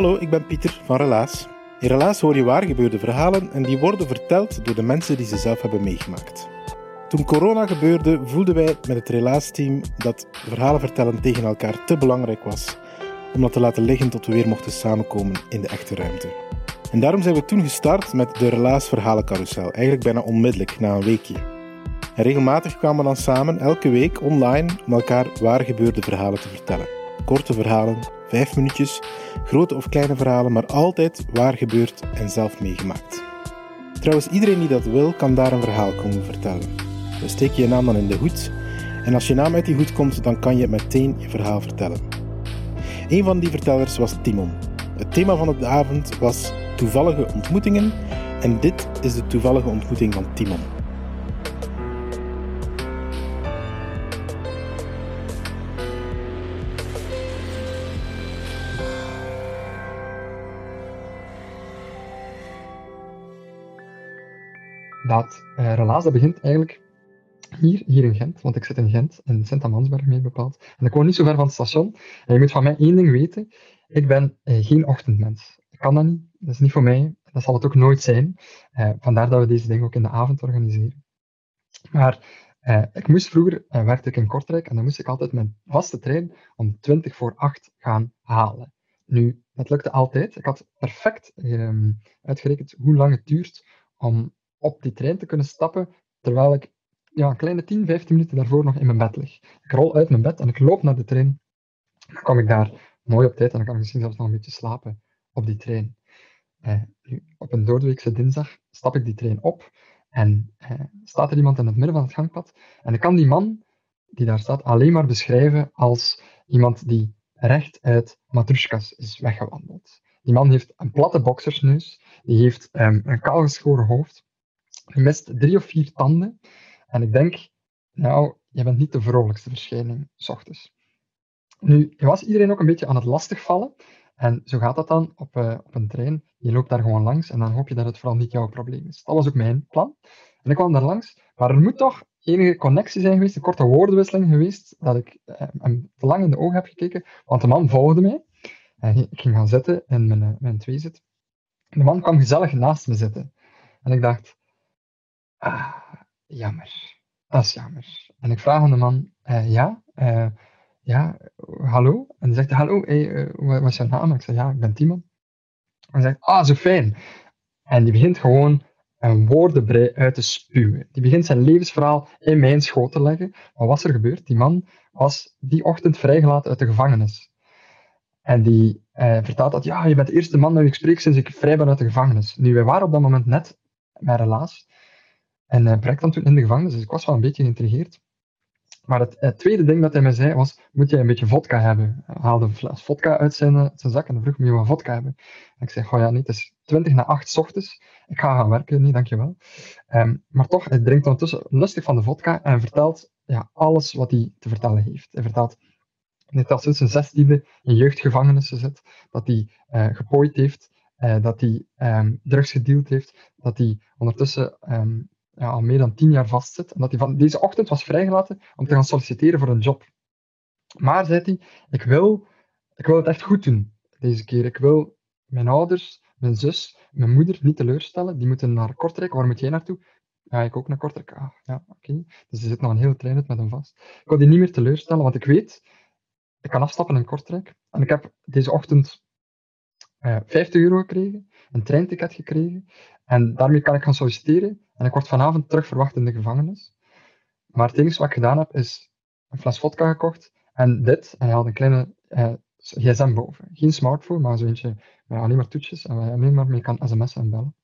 Hallo, ik ben Pieter van Relaas. In Relaas hoor je waar gebeurde verhalen en die worden verteld door de mensen die ze zelf hebben meegemaakt. Toen corona gebeurde, voelden wij met het Relaas-team dat verhalen vertellen tegen elkaar te belangrijk was om dat te laten liggen tot we weer mochten samenkomen in de echte ruimte. En daarom zijn we toen gestart met de Relaas Verhalencarousel, eigenlijk bijna onmiddellijk, na een weekje. En regelmatig kwamen we dan samen, elke week online, om elkaar waar gebeurde verhalen te vertellen. Korte verhalen, vijf minuutjes, grote of kleine verhalen, maar altijd waar gebeurd en zelf meegemaakt. Trouwens, iedereen die dat wil, kan daar een verhaal komen vertellen. Dan steek je je naam dan in de hoed en als je naam uit die hoed komt, dan kan je meteen je verhaal vertellen. Een van die vertellers was Timon. Het thema van de avond was toevallige ontmoetingen en dit is de toevallige ontmoeting van Timon. Dat uh, relaas dat begint eigenlijk hier, hier in Gent, want ik zit in Gent, in Sint-Amansberg meer bepaald. En ik woon niet zo ver van het station. En je moet van mij één ding weten, ik ben uh, geen ochtendmens. Ik kan dat niet, dat is niet voor mij, dat zal het ook nooit zijn. Uh, vandaar dat we deze ding ook in de avond organiseren. Maar ik moest vroeger, werkte ik in Kortrijk, en dan moest ik altijd mijn vaste trein om 20 voor 8 gaan halen. Nu, dat lukte altijd. Ik had perfect um, uitgerekend hoe lang het duurt om op die trein te kunnen stappen, terwijl ik ja, een kleine 10, 15 minuten daarvoor nog in mijn bed lig. Ik rol uit mijn bed en ik loop naar de trein. Dan kom ik daar mooi op tijd en dan kan ik misschien zelfs nog een beetje slapen op die trein. Eh, op een doordeweekse dinsdag stap ik die trein op en eh, staat er iemand in het midden van het gangpad. En ik kan die man die daar staat alleen maar beschrijven als iemand die recht uit Matrushkas is weggewandeld. Die man heeft een platte boksersneus, die heeft um, een kaalgeschoren hoofd, je mist drie of vier tanden. En ik denk, nou, je bent niet de vrolijkste verschijning, s ochtends. Nu, was iedereen ook een beetje aan het lastigvallen. En zo gaat dat dan op, uh, op een trein. Je loopt daar gewoon langs en dan hoop je dat het vooral niet jouw probleem is. Dat was ook mijn plan. En ik kwam daar langs, maar er moet toch enige connectie zijn geweest, een korte woordenwisseling geweest, dat ik uh, hem te lang in de ogen heb gekeken, want de man volgde mij. En ik ging gaan zitten in mijn, uh, mijn tweezit. De man kwam gezellig naast me zitten. En ik dacht, Ah, jammer. Dat is jammer. En ik vraag aan de man, uh, ja, uh, ja, hallo? En hij zegt, hallo, uh, wat is jouw naam? Ik zeg, ja, ik ben Timon. En hij zegt, ah, zo fijn. En die begint gewoon een woordenbrei uit te spuwen. Die begint zijn levensverhaal in mijn schoot te leggen. Wat was er gebeurd? Die man was die ochtend vrijgelaten uit de gevangenis. En die vertelt dat, ja, je bent de eerste man met wie ik spreek sinds ik vrij ben uit de gevangenis. Nu, wij waren op dat moment net, mijn relaas, en hij brengt dan toen in de gevangenis, dus ik was wel een beetje geïntrigeerd. Maar het, tweede ding dat hij mij zei was, moet jij een beetje vodka hebben? Hij haalde een fles vodka uit zijn, eh, zak en vroeg, moet je wat vodka hebben? En ik zei, oh ja, niet, het is 20 na 8 ochtends. Ik ga gaan werken, nee, dankjewel. Um, maar toch, hij drinkt ondertussen lustig van de vodka en vertelt ja, alles wat hij te vertellen heeft. Hij vertelt dat hij sinds zijn zestiende in jeugdgevangenissen zit, dat hij uh, gepooid heeft, dat hij um, drugs gedeeld heeft, dat hij ondertussen um, ja, al meer dan tien jaar vastzit. En dat hij van deze ochtend was vrijgelaten om te gaan solliciteren voor een job. Maar, zei hij, ik wil, ik wil het echt goed doen deze keer. Ik wil mijn ouders, mijn zus, mijn moeder niet teleurstellen. Die moeten naar Kortrijk. Waar moet jij naartoe? Ja, ik ook naar Kortrijk. Ah, ja, oké. Dus er zit nog een hele trein uit met hem vast. Ik wil die niet meer teleurstellen, want ik weet, ik kan afstappen in Kortrijk. En ik heb deze ochtend eh, 50 euro gekregen, een treinticket gekregen. En daarmee kan ik gaan solliciteren. En ik word vanavond terug verwacht in de gevangenis. Maar het enige wat ik gedaan heb, is een fles vodka gekocht en dit. En hij had een kleine uh, gsm boven. Geen smartphone, maar zo eentje met alleen maar toetjes en waar je alleen maar mee kan sms'en en bellen.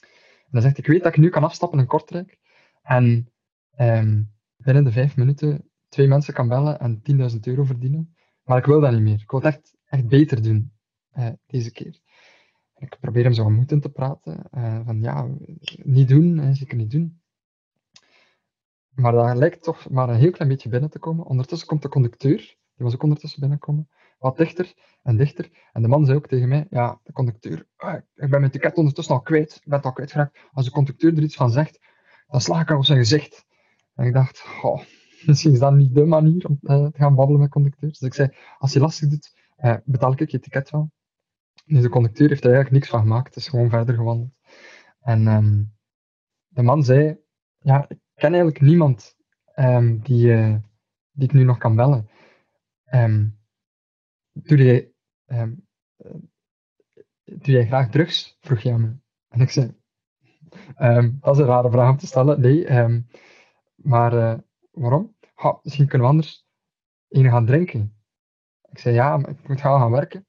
En hij zegt, ik weet dat ik nu kan afstappen in Kortrijk en um, binnen de vijf minuten twee mensen kan bellen en 10.000 euro verdienen. Maar ik wil dat niet meer. Ik wil het echt, echt beter doen uh, deze keer. Ik probeer hem zo aan moed in te praten. Uh, van ja, niet doen, hè, zeker niet doen. Maar dat lijkt toch maar een heel klein beetje binnen te komen. Ondertussen komt de conducteur, die was ook ondertussen binnenkomen, wat dichter en dichter. En de man zei ook tegen mij, ja, de conducteur, ah, ik ben mijn ticket ondertussen al kwijt, ik ben het al kwijtgeraakt. Als de conducteur er iets van zegt, dan sla ik hem op zijn gezicht. En ik dacht, oh, misschien is dat niet de manier om uh, te gaan babbelen met conducteurs. Dus ik zei, als je lastig doet, uh, betaal ik je ticket wel. Dus de conducteur heeft er eigenlijk niks van gemaakt, het is gewoon verder gewandeld. En um, de man zei, ja, ik ken eigenlijk niemand um, die, uh, die ik nu nog kan bellen. Um, doe, jij, doe jij graag drugs? vroeg hij aan me. En ik zei, dat is een rare vraag om te stellen. Nee, maar uh, waarom? Ha, misschien kunnen we anders een gaan drinken. Ik zei, ja, ik moet gaan gaan werken.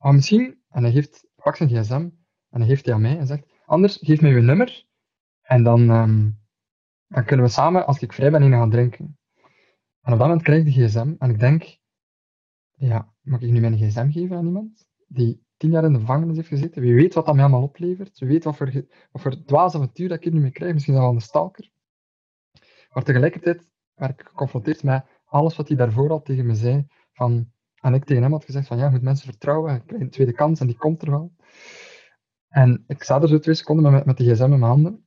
Maar misschien, en hij geeft, pakt zijn gsm en hij geeft die aan mij en zegt, anders geef mij je nummer en dan, um, dan kunnen we samen, als ik vrij ben, een gaan drinken. En op dat moment krijg ik de gsm en ik denk, ja, mag ik nu mijn gsm geven aan iemand die tien jaar in de gevangenis heeft gezeten? Wie weet wat dat mij allemaal oplevert? Wie weet wat voor, wat voor dwaas avontuur dat ik hier nu mee krijg? Misschien wel een stalker. Maar tegelijkertijd werd ik geconfronteerd met alles wat hij daarvoor al tegen me zei. Van, en ik tegen hem had gezegd van ja, je moet mensen vertrouwen, je krijgt een tweede kans en die komt er wel. En ik sta er zo twee seconden met, met de gsm in mijn handen.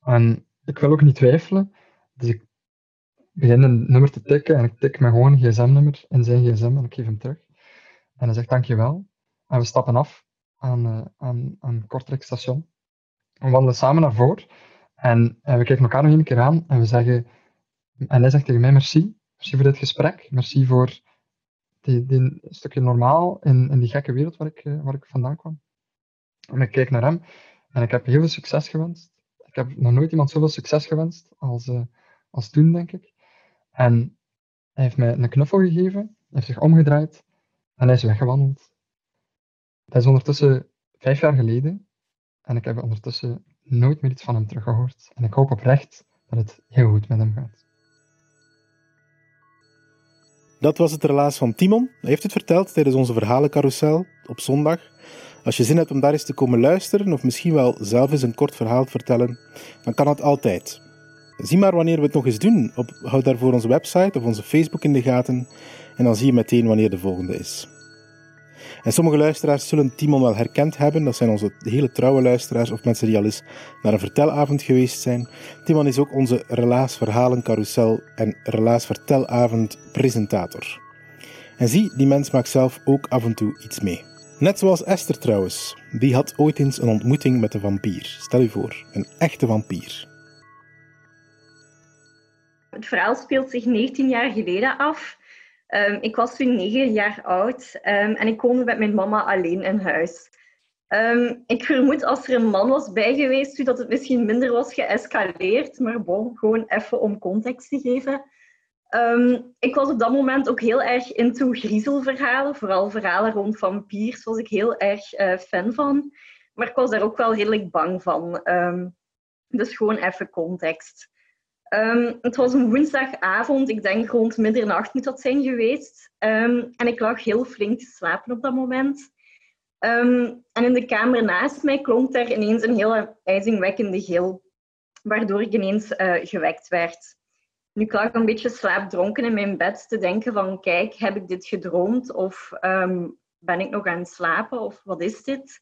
En ik wil ook niet twijfelen. Dus ik begin een nummer te tikken en ik tik mijn gewoon gsm-nummer in zijn gsm en ik geef hem terug. En hij zegt dankjewel. En we stappen af aan, uh, aan, aan Kortrijk station. We wandelen samen naar voren. En, en we kijken elkaar nog een keer aan en we zeggen... En hij zegt tegen mij merci. Merci voor dit gesprek. Merci voor die, stukje normaal in, in die gekke wereld waar ik, eh, waar ik vandaan kwam. En ik kijk naar hem en ik heb heel veel succes gewenst. Ik heb nog nooit iemand zoveel succes gewenst als, uh, als toen, denk ik. En hij heeft mij een knuffel gegeven, heeft zich omgedraaid en hij is weggewandeld. Dat is ondertussen vijf jaar geleden en ik heb ondertussen nooit meer iets van hem teruggehoord. En ik hoop oprecht dat het heel goed met hem gaat. Dat was het relaas van Timon. Hij heeft het verteld tijdens onze verhalencarousel op zondag. Als je zin hebt om daar eens te komen luisteren, of misschien wel zelf eens een kort verhaal vertellen, dan kan dat altijd. Zie maar wanneer we het nog eens doen. Op, houd daarvoor onze website of onze Facebook in de gaten en dan zie je meteen wanneer de volgende is. En sommige luisteraars zullen Timon wel herkend hebben. Dat zijn onze hele trouwe luisteraars of mensen die al eens naar een vertelavond geweest zijn. Timon is ook onze Relaas Verhalen Carousel en Relaas Vertelavond presentator. En zie, die mens maakt zelf ook af en toe iets mee. Net zoals Esther trouwens. Die had ooit eens een ontmoeting met een vampier. Stel je voor, een echte vampier. Het verhaal speelt zich 19 jaar geleden af. Um, ik was toen negen jaar oud um, en ik woonde met mijn mama alleen in huis. Um, ik vermoed als er een man was bij geweest, dat het misschien minder was geëscaleerd. Maar bon, gewoon even om context te geven. ik was op dat moment ook heel erg into griezelverhalen. Vooral verhalen rond vampiers was ik heel erg uh, fan van. Maar ik was daar ook wel redelijk bang van. dus gewoon even context. Um, het was een woensdagavond, ik denk rond middernacht moet dat zijn geweest. Um, en ik lag heel flink te slapen op dat moment. Um, en in de kamer naast mij klonk er ineens een hele ijzingwekkende gil, waardoor ik ineens uh, gewekt werd. Nu, ik lag een beetje slaapdronken in mijn bed te denken van, kijk, heb ik dit gedroomd? Of ben ik nog aan het slapen? Of wat is dit?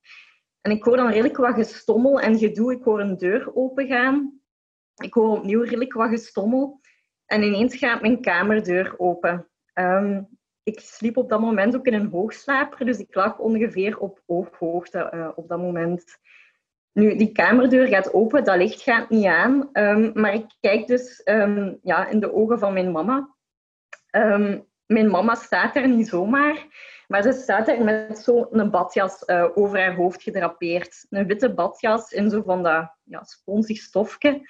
En ik hoor dan redelijk wat gestommel en gedoe. Ik hoor een deur opengaan. Ik hoor opnieuw redelijk wat gestommel. En ineens gaat mijn kamerdeur open. Um, ik sliep op dat moment ook in een hoogslaper, dus ik lag ongeveer op ooghoogte uh, op dat moment. Nu, die kamerdeur gaat open, dat licht gaat niet aan, um, maar ik kijk dus um, ja, in de ogen van mijn mama. mijn mama staat er niet zomaar, maar ze staat er met zo'n badjas uh, over haar hoofd gedrapeerd. Een witte badjas in zo van dat ja, sponsig stofje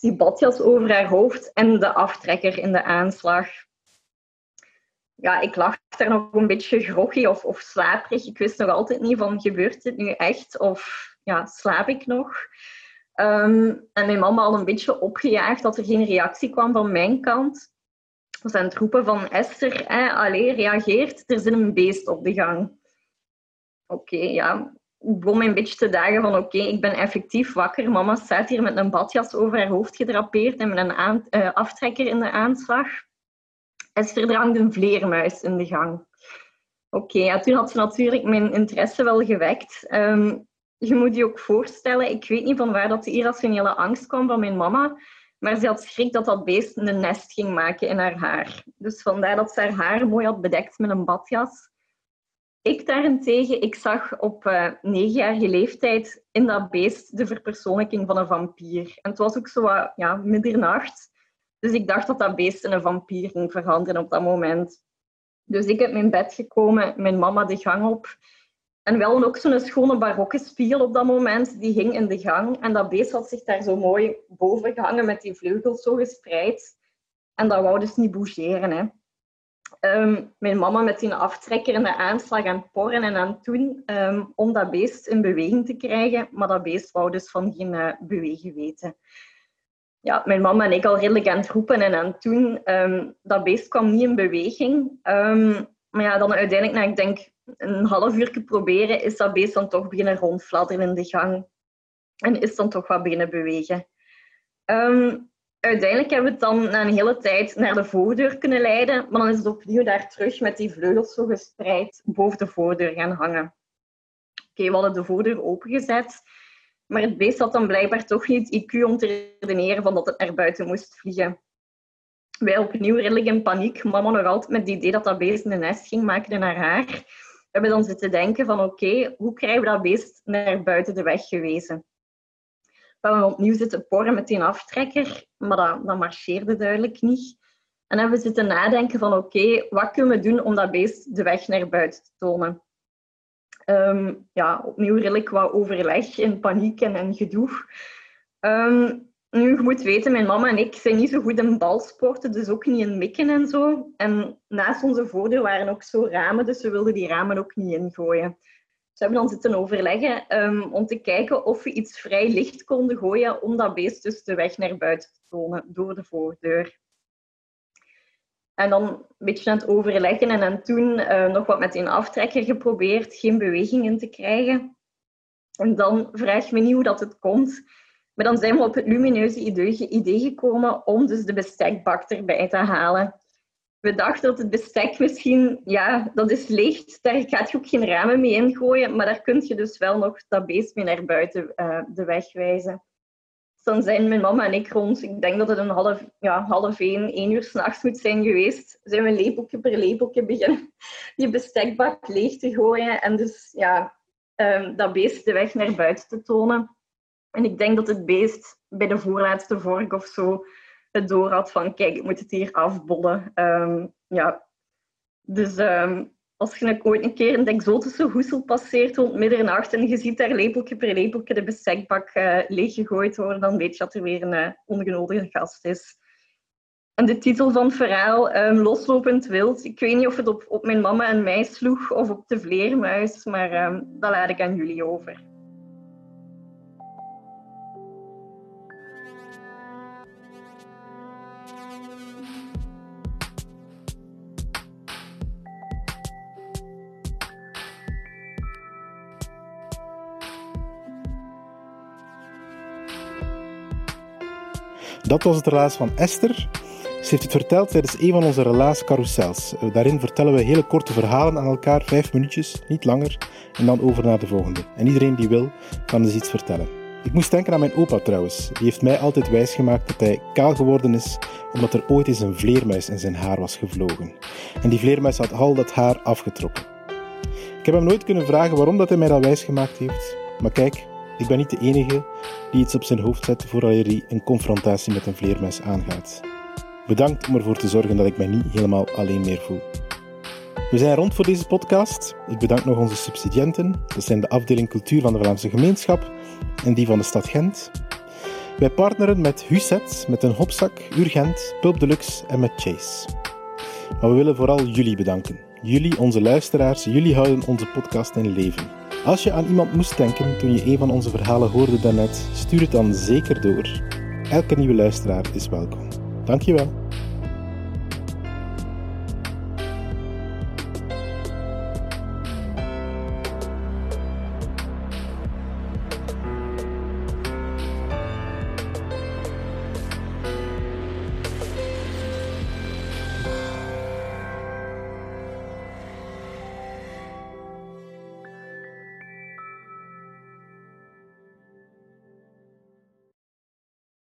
Die badjas over haar hoofd en de aftrekker in de aanslag. Ja, ik lag daar nog een beetje groggy of, of slaperig. Ik wist nog altijd niet van, gebeurt dit nu echt? Of ja, slaap ik nog? Ehm, en mijn mama al een beetje opgejaagd dat er geen reactie kwam van mijn kant. We zijn roepen van Esther, allee, reageert, er zit een beest op de gang. Oké, ja. Begon een beetje te dagen van oké, ik ben effectief wakker. Mama staat hier met een badjas over haar hoofd gedrapeerd en met een aan, uh, aftrekker in de aanslag. Esther, er hangt een vleermuis in de gang. Oké, ja, toen had ze natuurlijk mijn interesse wel gewekt. Um, je moet je ook voorstellen, ik weet niet van waar dat de irrationele angst kwam van mijn mama, maar ze had schrik dat dat beest een nest ging maken in haar haar. Dus vandaar dat ze haar haar mooi had bedekt met een badjas. Ik daarentegen, ik zag op uh, negenjarige leeftijd in dat beest de verpersoonlijking van een vampier. En het was ook zo wat, ja, middernacht. Dus ik dacht dat dat beest in een vampier ging veranderen op dat moment. Dus ik heb mijn bed gekomen, mijn mama de gang op. En wel ook zo'n schone barokke spiegel op dat moment, die hing in de gang. En dat beest had zich daar zo mooi boven gehangen met die vleugels zo gespreid. En dat wou dus niet bougeren. Hè. Ehm, mijn mama met die aftrekker en de aanslag aan porren en aan doen ehm, om dat beest in beweging te krijgen. Maar dat beest wou dus van geen uh, bewegen weten. Ja, mijn mama en ik al redelijk aan het roepen en aan het doen. Um, dat beest kwam niet in beweging. maar ja, dan uiteindelijk, nou, ik denk een half uur proberen, is dat beest dan toch beginnen rondfladderen in de gang. En is dan toch wat beginnen bewegen. Um, uiteindelijk hebben we het dan na een hele tijd naar de voordeur kunnen leiden, maar dan is het opnieuw daar terug met die vleugels zo gespreid boven de voordeur gaan hangen. Oké, we hadden de voordeur opengezet, maar het beest had dan blijkbaar toch niet IQ om te redeneren van dat het naar buiten moest vliegen. Wij opnieuw redelijk in paniek, mama nog altijd met het idee dat dat beest een nest ging maken naar haar hebben dan zitten denken van oké, hoe krijgen we dat beest naar buiten de weg gewezen? We opnieuw zitten porren met die aftrekker, maar dat, marcheerde duidelijk niet. En hebben we zitten nadenken van oké, wat kunnen we doen om dat beest de weg naar buiten te tonen? Um, ja, opnieuw redelijk wat overleg en paniek en, en gedoe. Um, nu, je moet weten, mijn mama en ik zijn niet zo goed in balsporten, dus ook niet in mikken en zo. En naast onze voordeur waren ook zo ramen, dus we wilden die ramen ook niet ingooien. Dus hebben dan zitten overleggen um, om te kijken of we iets vrij licht konden gooien om dat beest dus de weg naar buiten te tonen door de voordeur. En dan een beetje aan het overleggen en dan toen uh, nog wat met een aftrekker geprobeerd, geen beweging in te krijgen. En dan vraag me niet hoe dat het komt. Maar dan zijn we op het lumineuze idee, idee gekomen om dus de bestekbak erbij te halen. We dachten dat het bestek misschien, ja, dat is licht, daar gaat je ook geen ramen mee ingooien, maar daar kun je dus wel nog dat beest mee naar buiten uh, de weg wijzen. Dus dan zijn mijn mama en ik rond, ik denk dat het een half, ja, half één, één uur s'nachts moet zijn geweest, zijn we lepeltje per lepeltje beginnen die bestekbak leeg te gooien en dus ja, um, dat beest de weg naar buiten te tonen. En ik denk dat het beest bij de voorlaatste vork of zo door had van kijk, ik moet het hier afbollen. Um, ja. Dus um, als je ooit een keer een exotische hoesel passeert rond middernacht en je ziet daar lepeltje per lepeltje de bestekbak uh, leeggegooid worden, dan weet je dat er weer een uh, ongenodigde gast is. En de titel van het verhaal, um, Loslopend Wild, ik weet niet of het op, op mijn mama en mij sloeg of op de vleermuis, maar dat laat ik aan jullie over. Dat was het relaas van Esther. Ze heeft het verteld tijdens een van onze relaascarousels. Eh, daarin vertellen we hele korte verhalen aan elkaar, vijf minuutjes, niet langer, en dan over naar de volgende. En iedereen die wil, kan dus iets vertellen. Ik moest denken aan mijn opa trouwens. Die heeft mij altijd wijsgemaakt dat hij kaal geworden is omdat er ooit eens een vleermuis in zijn haar was gevlogen. En die vleermuis had al dat haar afgetrokken. Ik heb hem nooit kunnen vragen waarom dat hij mij dat wijsgemaakt heeft. Maar kijk, ik ben niet de enige die iets op zijn hoofd zet voor hij een confrontatie met een vleermuis aangaat. Bedankt om ervoor te zorgen dat ik mij niet helemaal alleen meer voel. We zijn rond voor deze podcast. Ik bedank nog onze subsidiënten. Dat zijn de afdeling cultuur van de Vlaamse gemeenschap en die van de stad Gent. Wij partneren met Huset, met een hopzak, Urgent, Pulp Deluxe en met Chase. Maar we willen vooral jullie bedanken. Jullie, onze luisteraars, jullie houden onze podcast in leven. Als je aan iemand moest denken toen je een van onze verhalen hoorde daarnet, stuur het dan zeker door. Elke nieuwe luisteraar is welkom. Dankjewel.